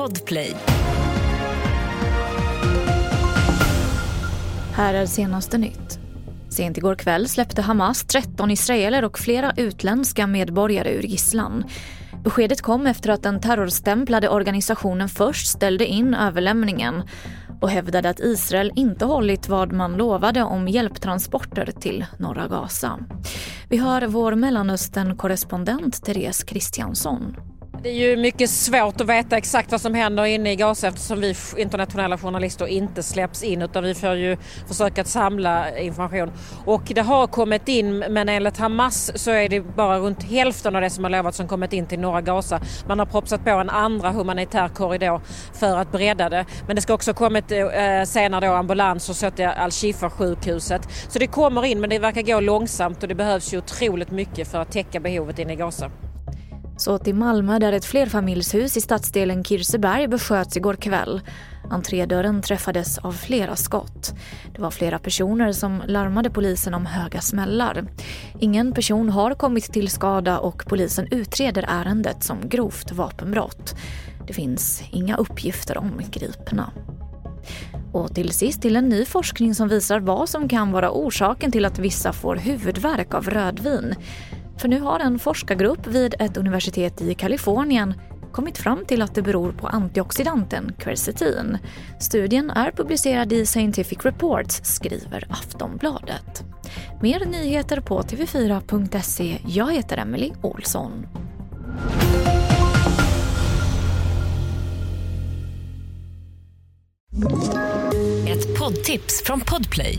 Podplay. Här är senaste nytt. Sent igår kväll släppte Hamas 13 israeler och flera utländska medborgare ur gisslan. Beskedet kom efter att den terrorstämplade organisationen först ställde in överlämningen och hävdade att Israel inte hållit vad man lovade om hjälptransporter till norra Gaza. Vi hör vår Mellanöstern-korrespondent Therese Kristiansson. Det är ju mycket svårt att veta exakt vad som händer inne i Gaza eftersom vi internationella journalister inte släpps in utan vi får ju försöka samla information. Och det har kommit in men enligt Hamas så är det bara runt hälften av det som har lovats som kommit in till norra Gaza. Man har propsat på en andra humanitär korridor för att bredda det. Men det ska också ha kommit eh, senare då ambulanser så till Al-Shifa sjukhuset. Så det kommer in men det verkar gå långsamt och det behövs ju otroligt mycket för att täcka behovet inne i Gaza. Så till Malmö där ett flerfamiljshus i stadsdelen Kirseberg besköts igår kväll. Entrédörren träffades av flera skott. Det var flera personer som larmade polisen om höga smällar. Ingen person har kommit till skada och polisen utreder ärendet som grovt vapenbrott. Det finns inga uppgifter om gripna. Och till sist till en ny forskning som visar vad som kan vara orsaken till att vissa får huvudvärk av rödvin. För nu har en forskargrupp vid ett universitet i Kalifornien kommit fram till att det beror på antioxidanten quercetin. Studien är publicerad i Scientific Reports, skriver Aftonbladet. Mer nyheter på tv4.se. Jag heter Emily Olsson. Ett poddtips från Podplay.